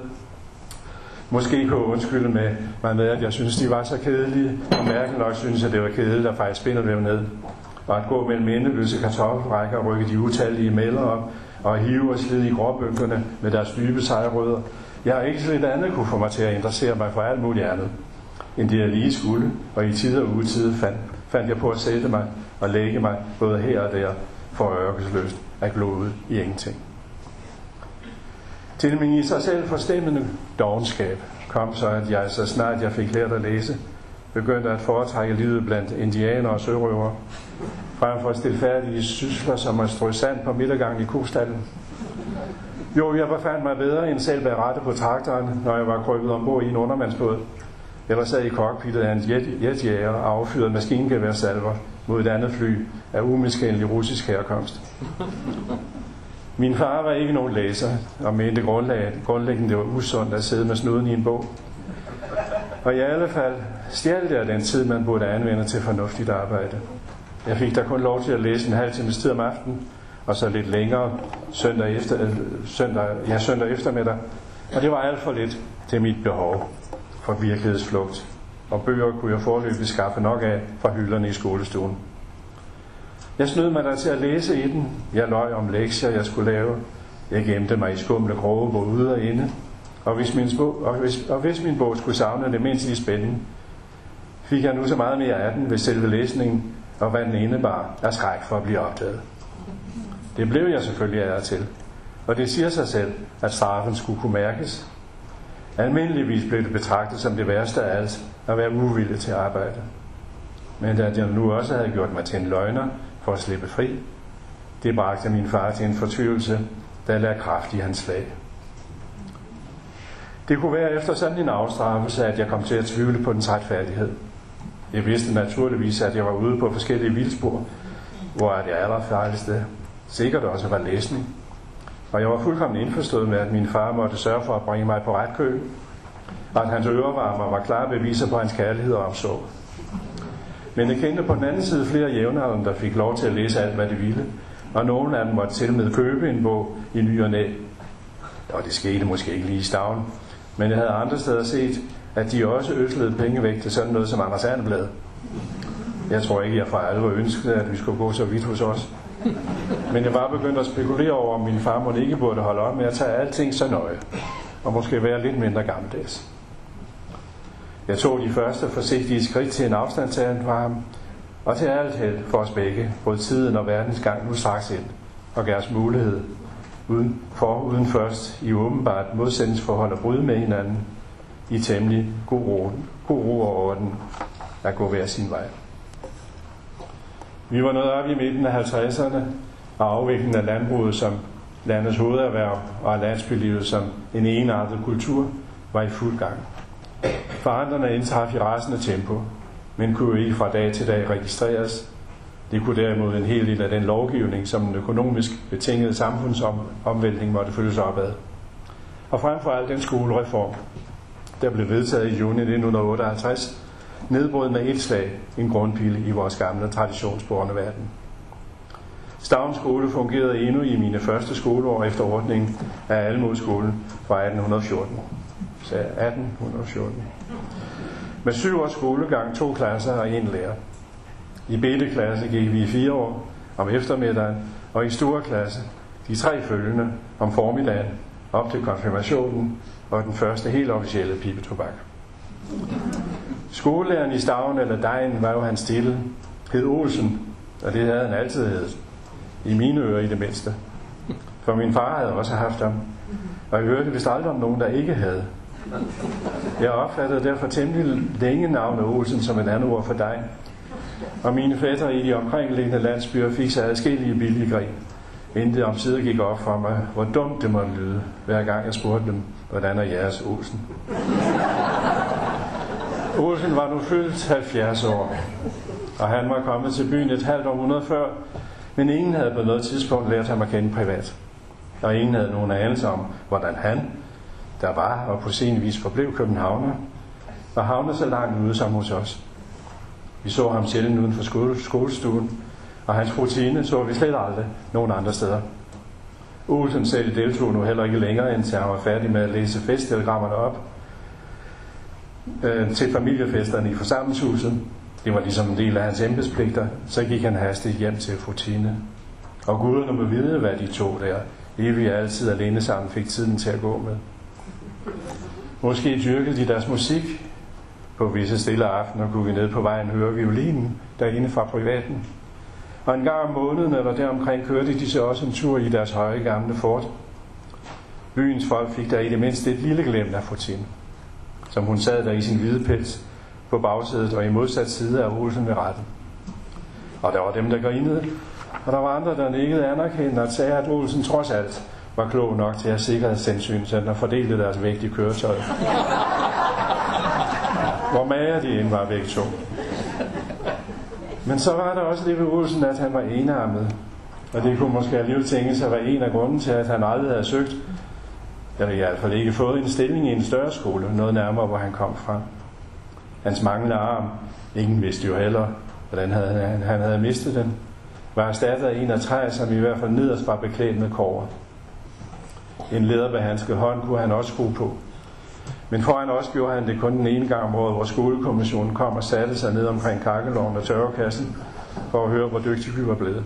[SPEAKER 1] Måske kunne undskylde med mig med, at jeg synes, de var så kedelige, og mærken nok synes, at det var kedeligt at faktisk spinder dem ned. Og at gå mellem endeløse kartoffelrækker og rykke de utallige melder op, og hive og slide i gråbønkerne med deres dybe sejrødder. Jeg har ikke set andet kunne få mig til at interessere mig for alt muligt andet, end det jeg lige skulle, og i tid og utid fandt, fandt jeg på at sætte mig og lægge mig både her og der for ørkesløst at glo i ingenting. Til min i sig selv forstemmende dogenskab kom så, at jeg så snart jeg fik lært at læse, begyndte at foretrække livet blandt indianer og sørøvere, frem for stilfærdige sysler som at strø sand på midtergangen i kostallen. Jo, jeg befandt mig bedre end selv at rette på traktoren, når jeg var krybet ombord i en undermandsbåd, eller sad i cockpittet af en jet, jetjæger og affyrede maskingeværsalver mod et andet fly af umiskendelig russisk herkomst. Min far var ikke nogen læser, og mente grundlæggende, det var usundt at sidde med snuden i en bog. Og i alle fald stjal jeg den tid, man burde anvende til fornuftigt arbejde. Jeg fik da kun lov til at læse en halv times tid om aftenen, og så lidt længere søndag, efter, øh, søndag, ja, søndag eftermiddag. Og det var alt for lidt til mit behov for virkelighedsflugt. Og bøger kunne jeg forløbig skaffe nok af fra hylderne i skolestuen. Jeg snød mig der til at læse i den. Jeg løj om lektier, jeg skulle lave. Jeg gemte mig i skumle kroge både ude og inde. Og hvis, min bog, og, hvis, og hvis min bog skulle savne det mindst i spænding, fik jeg nu så meget mere af den ved selve læsningen, og hvad den indebar af skræk for at blive opdaget. Det blev jeg selvfølgelig af til. Og det siger sig selv, at straffen skulle kunne mærkes. Almindeligvis blev det betragtet som det værste af alt at være uvillig til at arbejde. Men da jeg nu også havde gjort mig til en løgner for at slippe fri, det bragte min far til en fortvivlelse, der lagde kraft i hans slag. Det kunne være efter sådan en afstraffelse, at jeg kom til at tvivle på dens retfærdighed. Jeg vidste naturligvis, at jeg var ude på forskellige vildspor, hvor det allerfarligste sikkert også var læsning. Og jeg var fuldkommen indforstået med, at min far måtte sørge for at bringe mig på ret køl, og at hans ørevarmer var klare beviser på hans kærlighed og omsorg. Men jeg kendte på den anden side flere jævnaldrende, der fik lov til at læse alt, hvad de ville, og nogle af dem måtte til med købe en bog i ny og næ. Og det skete måske ikke lige i stavn, men jeg havde andre steder set, at de også øslede penge væk til sådan noget som Anders Erneblad. Jeg tror ikke, jeg for alvor ønskede, at vi skulle gå så vidt hos os. Men jeg var begyndt at spekulere over, om min far måtte ikke burde holde op med at tage alting så nøje, og måske være lidt mindre gammeldags. Jeg tog de første forsigtige skridt til en afstandtagen fra ham, og til alt held for os begge, både tiden og verdens gang nu straks ind, og gav os mulighed uden, for uden først i åbenbart modsætningsforhold at bryde med hinanden i temmelig god ro, god ro og orden at gå hver sin vej. Vi var nået op i midten af 50'erne, og afviklingen af landbruget som landets hovederhverv og landsbylivet som en enartet kultur var i fuld gang. Forandrene indtraf i rasende tempo, men kunne ikke fra dag til dag registreres. Det kunne derimod en hel del af den lovgivning, som en økonomisk betinget samfundsomvæltning måtte følges op ad. Og frem for alt den skolereform, der blev vedtaget i juni 1958, nedbrød med et slag en grundpille i vores gamle traditionsborne verden. Stavns skole fungerede endnu i mine første skoleår efter ordningen af Almodskolen fra 1814. Så 1814. Med syv års skolegang, to klasser og en lærer. I bedte klasse gik vi i fire år om eftermiddagen, og i store klasse de tre følgende om formiddagen op til konfirmationen og den første helt officielle pibetobak. Skolelæreren i Stavn eller Dejen var jo hans stille, hed Olsen, og det havde han altid heddet. I mine ører i det mindste. For min far havde også haft ham. Og jeg hørte vist aldrig om nogen, der ikke havde. Jeg opfattede derfor temmelig længe navnet Olsen som et andet ord for dig. Og mine fætter i de omkringliggende landsbyer fik sig adskillige billige grin, inden det om sider gik op for mig, hvor dumt det måtte lyde, hver gang jeg spurgte dem, hvordan er jeres Olsen? Olsen var nu fyldt 70 år, og han var kommet til byen et halvt århundrede før, men ingen havde på noget tidspunkt lært ham at kende privat. Og ingen havde nogen anelse om, hvordan han, der var og på sin vis forblev københavner, var havnet så langt ude som hos os. Vi så ham sjældent uden for skole, skolestuen, og hans rutine så vi slet aldrig nogen andre steder. Olsen selv deltog nu heller ikke længere, indtil han var færdig med at læse festtelegrammerne op øh, til familiefesterne i forsamlingshuset. Det var ligesom en del af hans embedspligter. Så gik han hastigt hjem til rutine. Og guderne må vide, hvad de to der, evigt altid alene sammen, fik tiden til at gå med. Måske dyrkede de deres musik. På visse stille aftener kunne vi ned på vejen høre violinen derinde fra privaten. Og en gang om måneden eller deromkring kørte de så også en tur i deres høje gamle fort. Byens folk fik der i det mindste et lille glemt af Fortin, som hun sad der i sin hvide pels på bagsædet og i modsat side af Olsen ved retten. Og der var dem, der grinede, og der var andre, der nikkede anerkendende og sagde, at Olsen trods alt var klog nok til at sikkerhedshensyn, så den fordelte deres vægt i køretøjet. Hvor mager de end var væk to. Men så var der også det ved Olsen, at han var enarmet. Og det kunne måske alligevel tænke at være en af grunden til, at han aldrig havde søgt eller i hvert fald ikke fået en stilling i en større skole, noget nærmere, hvor han kom fra. Hans manglende arm, ingen vidste jo heller, hvordan havde, han, han havde mistet den. var erstattet af en af træ, som i hvert fald nederst var beklædt med kår. En lederbehandsket hånd kunne han også skrue på. Men foran os gjorde han det kun den ene gang om året, hvor skolekommissionen kom og satte sig ned omkring kakkeloven og tørrekassen for at høre, hvor dygtig vi var blevet.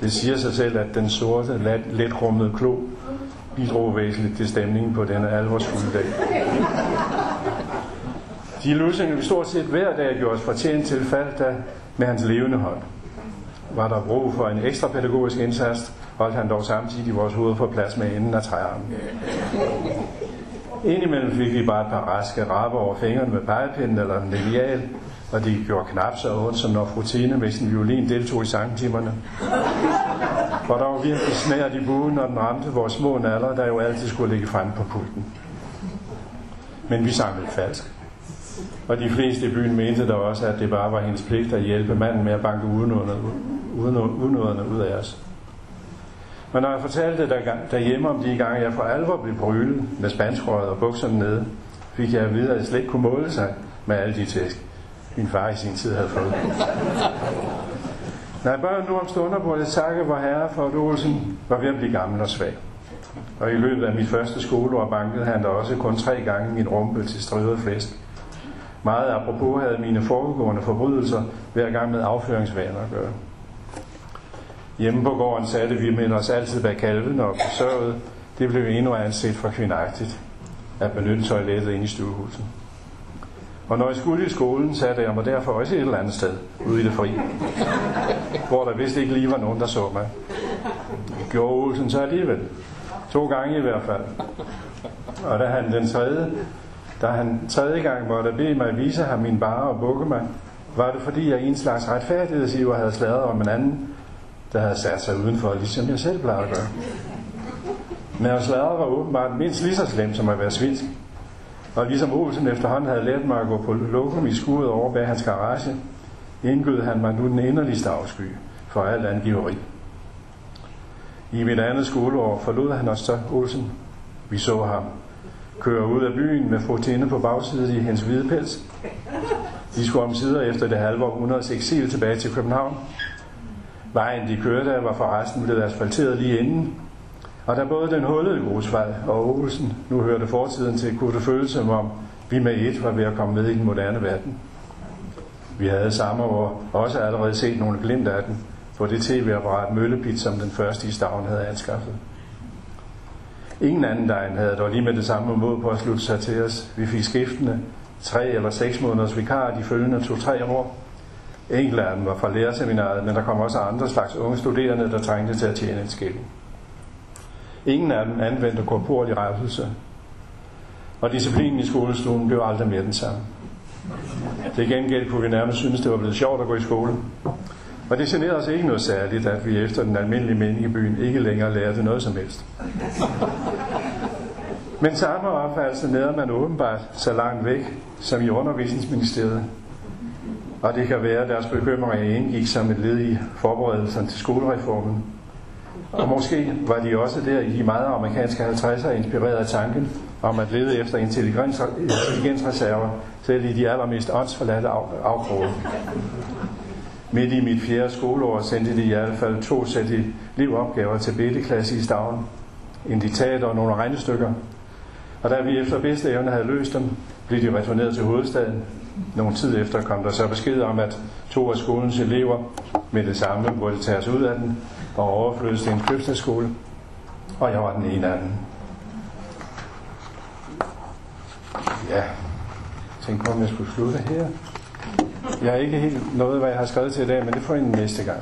[SPEAKER 1] Det siger sig selv, at den sorte, let, let rummede klo bidrog væsentligt til stemningen på denne alvorsfulde dag. De løsninger, vi stort set hver dag gjorde os fortjent til faldt da med hans levende hånd. Var der brug for en ekstra pædagogisk indsats, holdt han dog samtidig vores hoved på plads med enden af træarmen. Indimellem fik vi bare et par raske rapper over fingrene med pegepinden eller en lineal, og de gjorde knap så ondt, som når Frutine med sin violin deltog i sangtimerne. For der var virkelig snært i buen, når den ramte vores små naller, der jo altid skulle ligge frem på pulten. Men vi sang lidt falsk. Og de fleste i byen mente da også, at det bare var hendes pligt at hjælpe manden med at banke udenåderne ud af os. Men når jeg fortalte der, derhjemme om de gange, jeg for alvor blev brylet med spanskrøret og bukserne nede, fik jeg at vide, at jeg slet ikke kunne måle sig med alle de tæsk, min far i sin tid havde fået. Når jeg børn nu om stunder på det takke vor herre for, at Olsen var ved at blive gammel og svag. Og i løbet af mit første skoleår bankede han der også kun tre gange min rumpe til stridet flæsk. Meget apropos havde mine foregående forbrydelser hver gang med afføringsvaner at gøre. Hjemme på gården satte vi med os altid bag kalven og besørgede. Det blev endnu anset for kvindagtigt at benytte toilettet inde i stuehuset. Og når jeg skulle i skolen, satte jeg mig derfor også et eller andet sted ude i det fri, hvor der vist ikke lige var nogen, der så mig. Det gjorde Olsen så alligevel. To gange i hvert fald. Og da han den tredje, da han tredje gang måtte bede mig vise ham min bare og bukke mig, var det fordi jeg i en slags retfærdighedsiver havde sladret om en anden, der havde sat sig udenfor, ligesom jeg selv plejede at gøre. Men at sladre var åbenbart mindst lige så slemt som at være svinsk. Og ligesom Olsen efterhånden havde lært mig at gå på lokum i skuret over bag hans garage, indgød han mig nu den inderligste afsky for alt angiveri. I mit andet skoleår forlod han os så Olsen. Vi så ham køre ud af byen med frutinde på bagsiden i hendes hvide pels. De skulle om sider efter det halve århundredes eksil tilbage til København. Vejen, de kørte af, var forresten blevet asfalteret lige inden, og da både den hullede grusvej og Olsen nu hørte fortiden til, kunne det føles som om vi med et var ved at komme med i den moderne verden. Vi havde samme år også allerede set nogle glimt af den på det tv-apparat Møllebit, som den første i Stavn havde anskaffet. Ingen anden dejen havde dog lige med det samme mod på at slutte sig til os. Vi fik skiftende tre eller seks måneders vikar de følgende to-tre år. Enkelte af dem var fra lærerseminaret, men der kom også andre slags unge studerende, der trængte til at tjene en skilling. Ingen af dem anvendte korporlig rejselse. Og disciplinen i skolestuen blev aldrig mere den samme. Til gengæld kunne vi nærmest synes, det var blevet sjovt at gå i skole. Og det generede os ikke noget særligt, at vi efter den almindelige mening i byen ikke længere lærte noget som helst. Men samme opfattelse nærede man åbenbart så langt væk, som i undervisningsministeriet. Og det kan være, at deres bekymringer indgik som et led i forberedelsen til skolereformen, og måske var de også der i de meget amerikanske 50'er inspireret af tanken om at lede efter intelligensreserver, selv i de allermest åndsforladte afkroge. Midt i mit fjerde skoleår sendte de i hvert fald to sæt livopgaver til bedteklasse i Stavn. En diktat og nogle regnestykker. Og da vi efter bedste evne havde løst dem, blev de returneret til hovedstaden. Nogle tid efter kom der så besked om, at to af skolens elever med det samme burde tages ud af den, og overflyttes til en købstadsskole, og jeg var den ene af dem. Ja, tænk på, om jeg skulle slutte her. Jeg har ikke helt noget, hvad jeg har skrevet til i dag, men det får I næste gang.